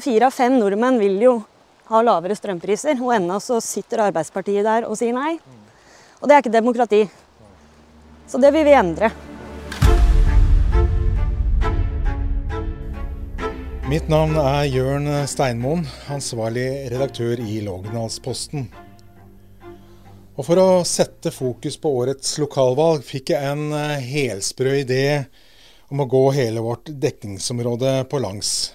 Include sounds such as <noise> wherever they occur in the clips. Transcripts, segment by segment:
Fire av fem nordmenn vil jo ha lavere strømpriser, og ennå så sitter Arbeidspartiet der og sier nei. Og det er ikke demokrati. Så det vil vi endre. Mitt navn er Jørn Steinmoen, ansvarlig redaktør i Lågendalsposten. Og For å sette fokus på årets lokalvalg fikk jeg en eh, helsprø idé om å gå hele vårt dekningsområde på langs.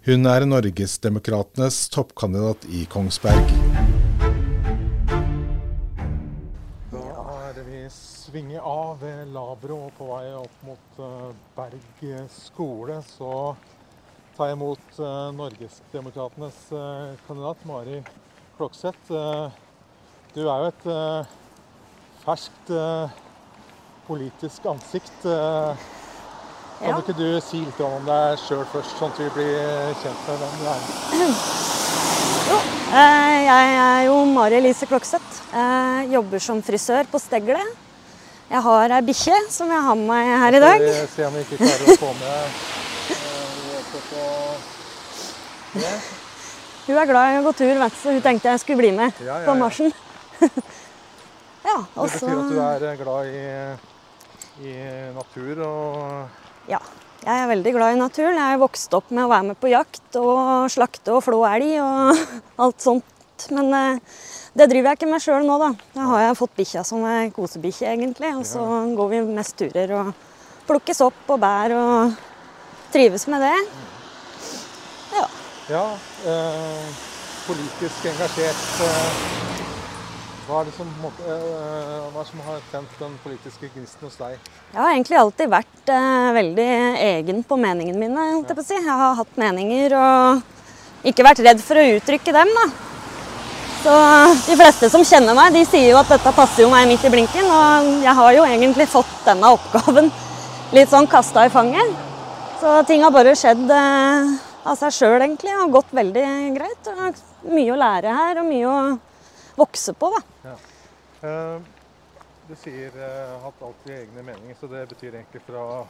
Hun er Norgesdemokratenes toppkandidat i Kongsberg. Da er vi svinger av ved Labro og på vei opp mot uh, Berg skole. Så tar jeg imot uh, Norgesdemokratenes uh, kandidat Mari Klokseth. du er jo et ferskt politisk ansikt. Kan ja. ikke du si litt om deg sjøl først, sånn at vi blir kjent med hvem du er? Jo, eh, jeg er jo Mari Elise Klokseth. Jeg jobber som frisør på Stegle. Jeg har ei bikkje som jeg har med meg her i dag. Vi se om vi ikke klarer å få med det. Hun er glad i å gå tur, vet du, så hun tenkte jeg skulle bli med ja, ja, på marsjen. <laughs> Det betyr at du er glad i, i natur og ja. Jeg er veldig glad i naturen. Jeg er vokst opp med å være med på jakt og slakte og flå elg og <laughs> alt sånt. Men eh, det driver jeg ikke med sjøl nå, da. Da har jeg fått bikkja som ei kosebikkje, egentlig. Og så går vi mest turer og plukker sopp og bær og trives med det. Ja. ja eh, politisk engasjert. Eh hva er det som, uh, hva som har tent den politiske gnisten hos deg? Jeg har egentlig alltid vært uh, veldig egen på meningene mine. Ja. Jeg, si. jeg har hatt meninger og ikke vært redd for å uttrykke dem. da. Så De fleste som kjenner meg, de sier jo at dette passer jo meg midt i blinken. Og jeg har jo egentlig fått denne oppgaven litt sånn kasta i fanget. Så ting har bare skjedd uh, av seg sjøl, egentlig. Og gått veldig greit. Og mye å lære her, og mye å vokse på. da. Ja. Uh, du sier uh, hatt alltid egne meninger, så det betyr egentlig fra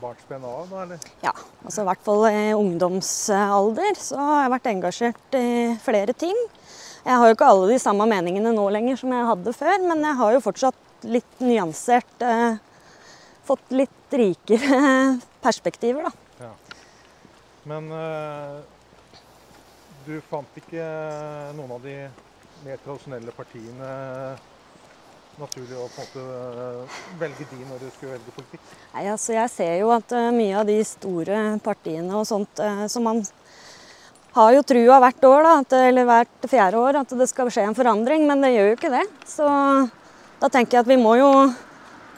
barnsben av? da, eller? Ja, altså i hvert fall i ungdomsalder så har jeg vært engasjert i flere ting. Jeg har jo ikke alle de samme meningene nå lenger som jeg hadde før, men jeg har jo fortsatt litt nyansert uh, Fått litt rikere <laughs> perspektiver, da. Ja. Men du fant ikke noen av de mer tradisjonelle partiene naturlig å på en måte eh, velge de når du skulle velge politikk? Nei, altså Jeg ser jo at uh, mye av de store partiene og sånt uh, som man har jo trua hvert år, da, eller hvert fjerde år, at det skal skje en forandring, men det gjør jo ikke det. Så da tenker jeg at vi må jo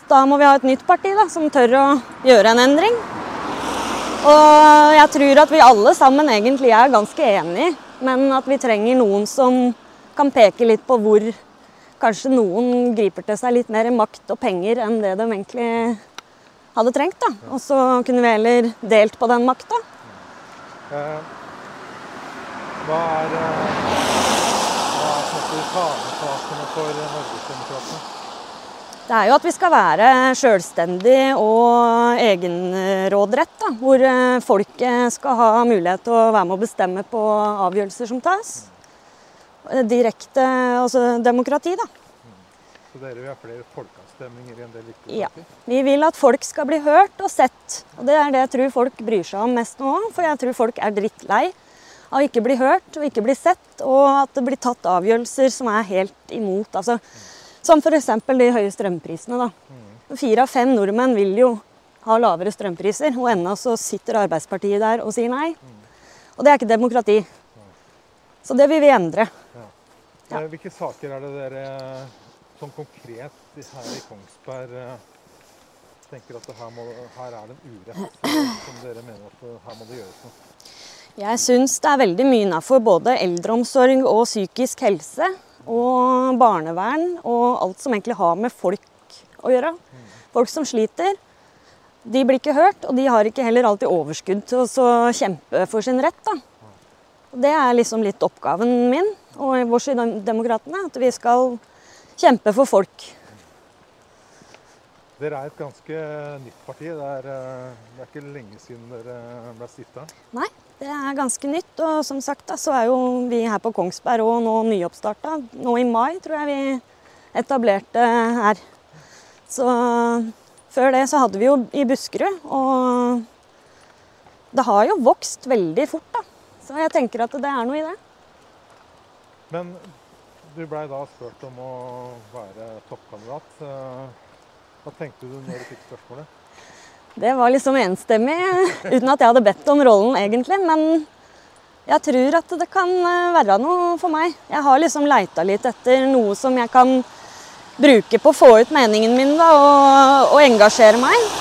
Da må vi ha et nytt parti da, som tør å gjøre en endring. Og jeg tror at vi alle sammen egentlig er ganske enige, men at vi trenger noen som kan peke litt på hvor kanskje noen griper til seg litt mer makt og penger enn det de egentlig hadde trengt. da. Og så kunne vi heller delt på den makta. Eh, hva er, eh, fanesakene for Norgesdemokratene? Det er jo at vi skal være sjølstendig og egenrådrett. Da, hvor eh, folket skal ha mulighet til å være med å bestemme på avgjørelser som tas direkte altså demokrati, da. Så dere vil ha flere folkeavstemninger i en del viktige Ja. Vi vil at folk skal bli hørt og sett. Og det er det jeg tror folk bryr seg om mest nå. For jeg tror folk er drittlei av ikke bli hørt og ikke bli sett, og at det blir tatt avgjørelser som er helt imot. Altså, som f.eks. de høye strømprisene. da. Fire av fem nordmenn vil jo ha lavere strømpriser, og ennå så sitter Arbeidspartiet der og sier nei. Og det er ikke demokrati. Så det vil vi endre. Ja. Eh, hvilke saker er det dere sånn konkret her i Kongsberg eh, tenker at her, må, her er det en urett som dere mener at her må det gjøres noe? Jeg syns det er veldig mye innafor både eldreomsorg og psykisk helse og barnevern og alt som egentlig har med folk å gjøre. Folk som sliter. De blir ikke hørt, og de har ikke heller alltid overskudd til å kjempe for sin rett. da. Det er liksom litt oppgaven min og i Demokratene. At vi skal kjempe for folk. Dere er et ganske nytt parti. Det er, eh, det er ikke lenge siden dere ble stifta. Nei, det er ganske nytt. Og som sagt da, så er jo vi her på Kongsberg og nå nyoppstarta. Nå i mai tror jeg vi etablerte her. Så før det så hadde vi jo i Buskerud. Og det har jo vokst veldig fort, da. Så jeg tenker at det er noe i det. Men du blei da spurt om å være toppkandidat. Eh, Hva tenkte du når du fikk spørsmålet? Det var liksom enstemmig, uten at jeg hadde bedt om rollen egentlig. Men jeg tror at det kan eh, være noe for meg. Jeg har liksom leita litt etter noe som jeg kan bruke på å få ut meningen min da, og, og engasjere meg.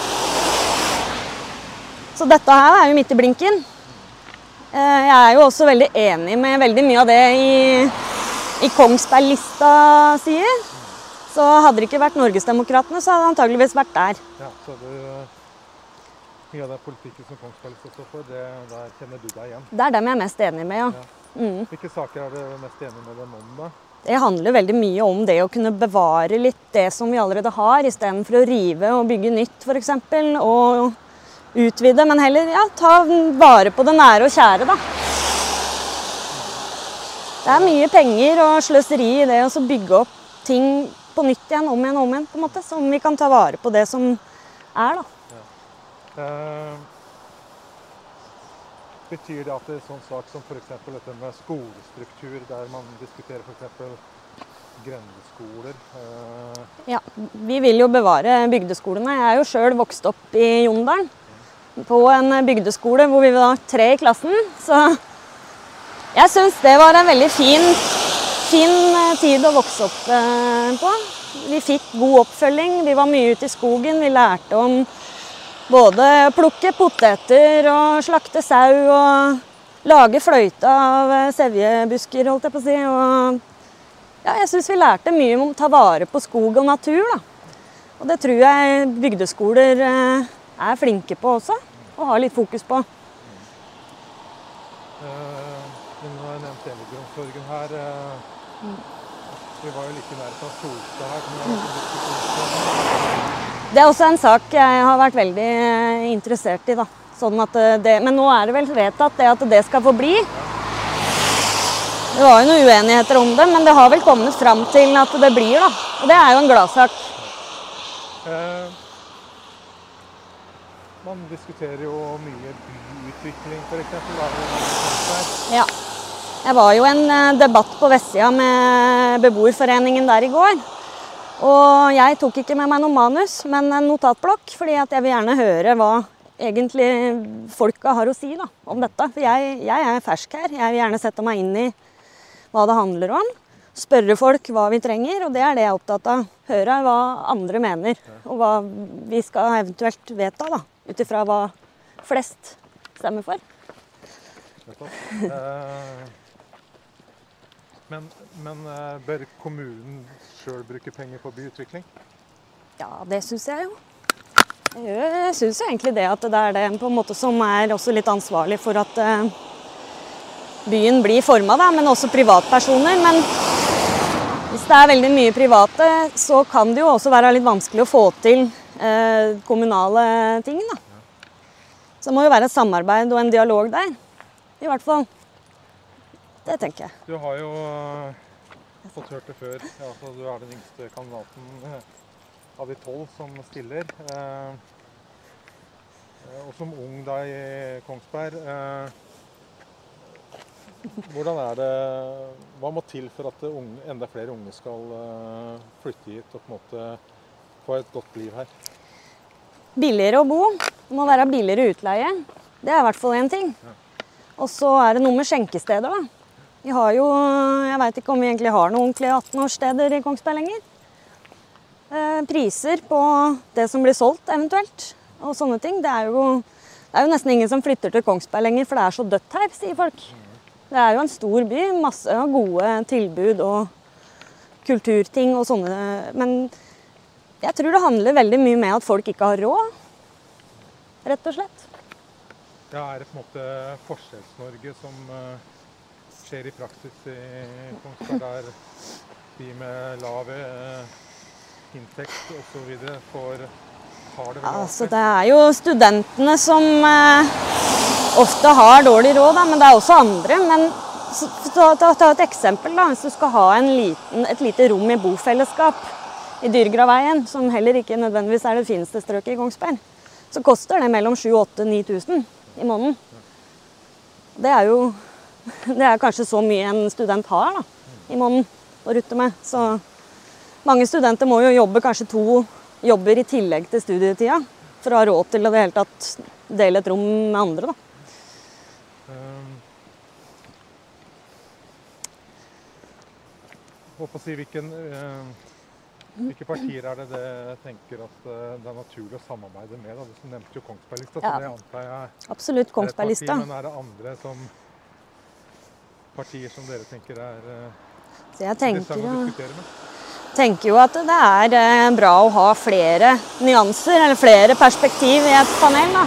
Så dette her er jo midt i blinken. Eh, Jeg er jo også veldig enig med veldig mye av det i, i Kongsberg-lista sier. Så hadde det ikke vært Norgesdemokratene, så hadde det antageligvis vært der. Ja, så du, Mye av den politikken som Kongsberg-lista står for, det, der kjenner du deg igjen. Det er dem jeg er mest enig med, ja. Mm. Hvilke saker er du mest enig med dem om, da? Det handler veldig mye om det å kunne bevare litt det som vi allerede har, istedenfor å rive og bygge nytt f.eks. Og utvide, men heller ja, ta vare på det nære og kjære, da. Det er mye penger og sløseri i det å bygge opp ting på nytt igjen, om igjen, om igjen, på en måte. Så om vi kan ta vare på det som er, da. Eh, betyr det at det er sånn sak som f.eks. dette med skolestruktur, der man diskuterer f.eks. grendeskoler eh, Ja, vi vil jo bevare bygdeskolene. Jeg er jo sjøl vokst opp i Jondalen. På en bygdeskole hvor vi var tre i klassen. Så jeg syns det var en veldig fin, fin eh, tid å vokse opp eh, på. Vi fikk god oppfølging. Vi var mye ute i skogen. Vi lærte om både å plukke poteter og slakte sau og lage fløyte av eh, sevjebusker, holdt jeg på å si. Og ja, jeg syns vi lærte mye om å ta vare på skog og natur. Da. Og det tror jeg bygdeskoler eh, er flinke på også, og har litt fokus på. eh, men Nå har nevnt eldreomsorgen her. eh, Vi var jo like nær av Solstad her. Mm. det er også en sak jeg har vært veldig eh, interessert i. Da. Sånn eh, det, men nå er det vel vedtatt det at det skal få bli. Det var jo noen uenigheter om det, men det har vel kommet fram til at det blir. da. Og det er jo en gladsak. Eh, Man diskuterer jo mye byutvikling, f.eks. Ja. Jeg var jo en eh, debatt på vestsida med beboerforeningen der i går. Og jeg tok ikke med meg noe manus, men en notatblokk, fordi jeg vil gjerne høre hva egentlig folka har å si da, om dette. For jeg, jeg er fersk her. Jeg vil gjerne sette meg inn i hva det handler om. Spørre folk hva vi trenger, og det er det jeg er opptatt av. Høre hva andre mener, og hva vi skal eventuelt vedta, da. Ut ifra hva flest stemmer for. Eh, Men, men eh, bør kommunen sjøl bruke penger på byutvikling? Ja, det syns jeg jo. Jeg syns egentlig det at det er det på en måte som er også litt ansvarlig for at eh, byen blir forma, men også privatpersoner. Men hvis det er veldig mye private, så kan det jo også være litt vanskelig å få til eh, kommunale ting. da. Så det må jo være et samarbeid og en dialog der. I hvert fall. Det tenker jeg. Du har jo eh, fått hørt det før. Ja, altså, du er den yngste kandidaten eh, av de tolv som stiller. Og som ung da i Kongsberg Hvordan er det Hva må til for at unge, enda flere unge skal flytte hit og på en måte få et godt liv her? Billigere å bo. Det må være billigere utleie. Det er i hvert fall én ting. Og så er det noe med skjenkesteder, da. Vi har jo Jeg veit ikke om vi egentlig har noen ordentlige 18-årssteder i Kongsberg lenger. Eh, priser på det som blir solgt, eventuelt, og sånne ting. Det er jo Det er jo nesten ingen som flytter til Kongsberg lenger, for det er så dødt her, sier folk. Det er jo en stor by. Masse gode tilbud og kulturting og sånne. Men jeg tror det handler veldig mye med at folk ikke har råd. Rett og slett. Ja, Er det på en måte Forskjells-Norge som eh, skjer i praksis i Kongsberg, der de med lav eh, inntekt osv. får har det vel Altså, det er jo studentene som eh, ofte har dårlig råd, da, men det er også andre. Men ta, ta, ta et eksempel. da, Hvis du skal ha en liten, et lite rom i bofellesskap i Dyrgraveien, som heller ikke nødvendigvis er det fineste strøket i Kongsberg, så koster det mellom 7000-9000 i måneden. Det er jo <laughs> det er kanskje så mye en student har da, i måneden å rutte med. Så mange studenter må jo jobbe kanskje to jobber i tillegg til studietida for å ha råd til å det hele tatt dele et rom med andre. da. Um, håper å si, hvilken, uh, hvilke partier er det det tenker at uh, det er naturlig å samarbeide med? Da? Du nevnte jo Kongsberglista, Ja. Som antar jeg Absolutt er. Kongsberglista. Men er det andre som, partier som dere tenker er uh, Så jeg tenker å diskutere med? tenker jo at det er eh, bra å ha flere nyanser, eller flere perspektiv i et panel. da.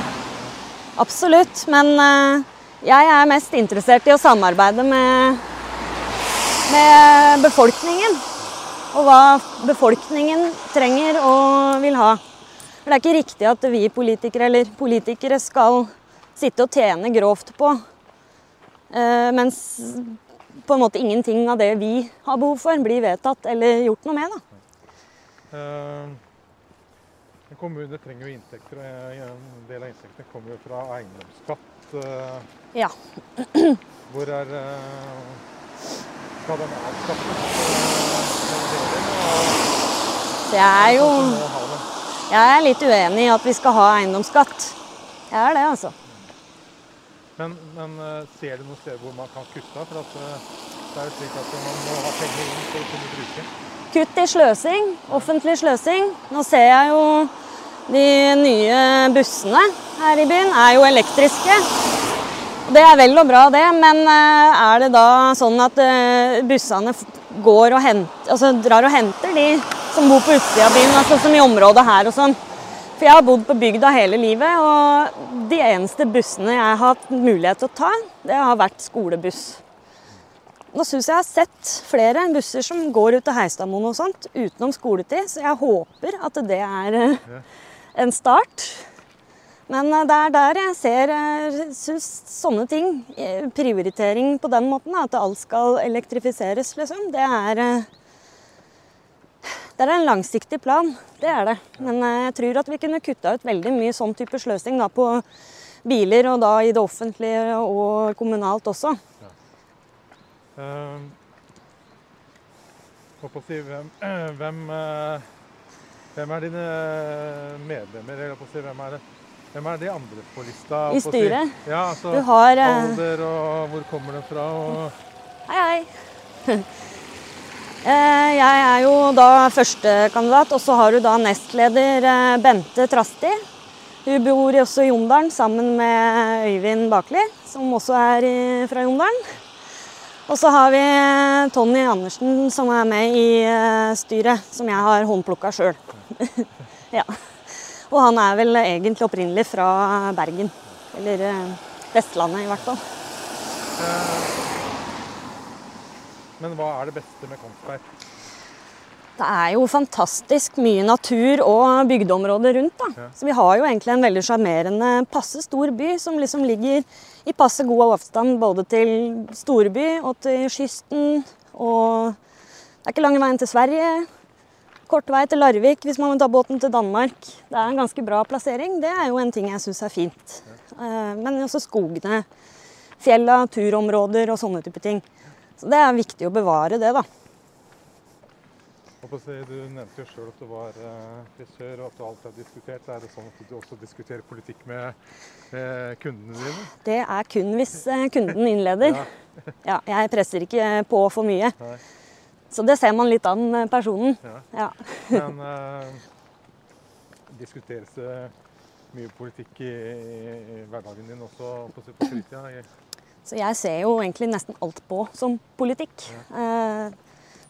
Absolutt. Men eh, jeg er mest interessert i å samarbeide med, med befolkningen. Og hva befolkningen trenger og vil ha. For det er ikke riktig at vi politikere eller politikere skal sitte og tjene grovt på eh, mens på en måte ingenting av det vi har behov for, blir vedtatt eller gjort noe med. da. En kommune trenger jo inntekter, og en del av inntektene kommer jo fra eiendomsskatt. Uh, Ja. <clears throat> hvor er Skal den avskaffes? Så jeg er jo det. jeg er litt uenig i at vi skal ha eiendomsskatt. Jeg er det, altså. Men, men uh, ser du noen steder hvor man kan kutte? For uh, det er jo slik at man må ha penger inn for å kunne bruke. Kutt i sløsing, offentlig sløsing. Nå ser jeg jo de nye bussene her i byen er jo elektriske. Det er vel og bra det, men eh, er det da sånn at eh, bussene går og henter, altså drar og henter de som bor på utsida av byen, altså som i området her og sånn? For jeg har bodd på bygda hele livet, og de eneste bussene jeg har hatt mulighet til å ta, det har vært skolebuss. Nå syns jeg har sett flere busser som går ut til Heistadmoen og sånt utenom skoletid, så jeg håper at det er <laughs> en start. Men eh, det er der jeg ser synes, syns sånne ting, eh, prioritering på den måten, at alt skal elektrifiseres, liksom, det er eh, det er en langsiktig plan, det er det. Men eh, jeg tror at vi kunne kutta ut veldig mye sånn type sløsing da, på biler, og da i det offentlige og kommunalt også. Uh, håper å si, hvem, <clears throat> hvem, uh, hvem er dine medlemmer? Eller si, hvem, er det, hvem er de andre på lista? I styret? Ja, altså, Du har eh, Alder og hvor kommer det fra? Og, Hei, hei. <laughs> Eh, Jeg er jo da førstekandidat, og så har du da nestleder eh, Bente Trasti. Hun bor også i Jondalen sammen med Øyvind Bakli, som også er fra Jondalen. Og så har vi Tony Andersen som er med i styret, som jeg har håndplukka sjøl. <laughs> ja. Og han er vel egentlig opprinnelig fra Bergen. Eller eh, Vestlandet, i hvert fall. men hva er det beste med Kongsberg? Det er jo fantastisk mye natur og bygdeområder rundt. da. Så vi har jo egentlig en veldig sjarmerende, passe stor by som liksom ligger i passe god avstand både til storby og til kysten. Og det er ikke lang veien til Sverige. Kort vei til Larvik hvis man vil ta båten til Danmark. Det er en ganske bra plassering. Det er jo en ting jeg syns er fint. Eh, Men også skogene, fjella, turområder og sånne type ting. Så det er viktig å bevare det, da. Du nevnte jo sjøl at du var eh, frisør, og at du alltid har diskutert. Er det sånn at du også diskuterer politikk med eh, kundene dine? Det er kun hvis eh, kunden innleder. Ja, jeg presser ikke på for mye. Nei. Så det ser man litt an eh, personen. Ja. Ja. <laughs> Men uh, diskuteres det mye politikk i, i hverdagen din også på, på fritida? Så jeg ser jo egentlig nesten alt på som politikk. Eh,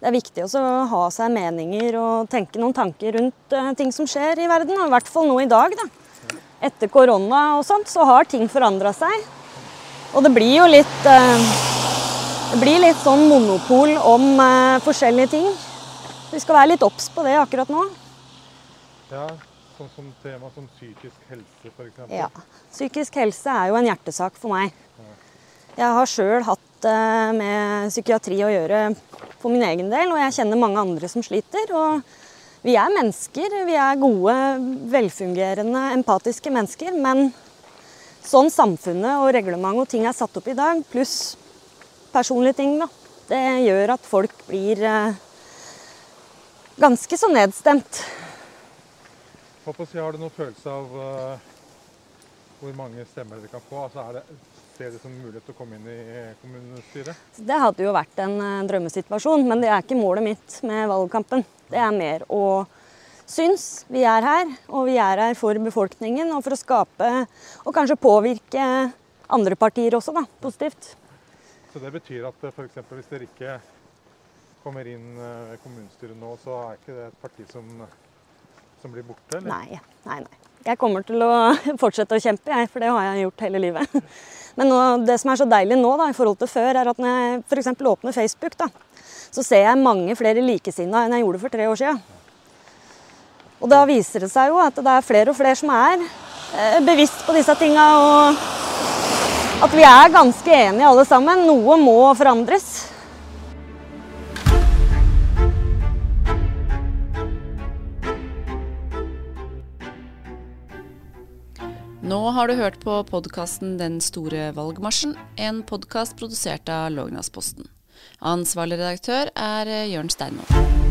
det er viktig også å ha seg meninger og tenke noen tanker rundt uh, ting som skjer i verden. Og I hvert fall nå i dag. da. Etter korona og sånt, så har ting forandra seg. Og det blir jo litt uh, Det blir litt sånn monopol om uh, forskjellige ting. Vi skal være litt obs på det akkurat nå. Ja, sånn som tema som psykisk helse f.eks. Ja. Psykisk helse er jo en hjertesak for meg. Jeg har sjøl hatt med psykiatri å gjøre for min egen del, og jeg kjenner mange andre som sliter. Og vi er mennesker. Vi er gode, velfungerende, empatiske mennesker. Men sånn samfunnet og reglement og ting er satt opp i dag, pluss personlige ting, da, det gjør at folk blir eh, ganske så nedstemt. På Har du noen følelse av uh, hvor mange stemmer dere kan få? Altså, er det ser det som mulighet til å komme inn i kommunestyret? Det hadde jo vært en uh, drømmesituasjon, men det er ikke målet mitt med valgkampen. Det er mer å synes vi er her, og vi er her for befolkningen og for å skape og kanskje påvirke andre partier også, da, positivt. Så det betyr at f.eks. hvis dere ikke kommer inn eh, i kommunestyret nå, så er ikke det et parti som, som blir borte? Eller? Nei, nei, nei. Jeg kommer til å <laughs> fortsette å kjempe, jeg, for det har jeg gjort hele livet. <laughs> Men nå, det som er så deilig nå da, i forhold til før, er at når jeg f.eks. åpner Facebook, da, så ser jeg mange flere likesinnede enn jeg gjorde for tre år siden. Og da viser det seg jo at det er flere og flere som er eh, bevisst på disse tinga, og at vi er ganske enige alle sammen. Noe må forandres. Nå har du hørt på podkasten Den store valgmarsjen, en podkast produsert av Lågnadsposten. Ansvarlig redaktør er Jørn Steinmoen.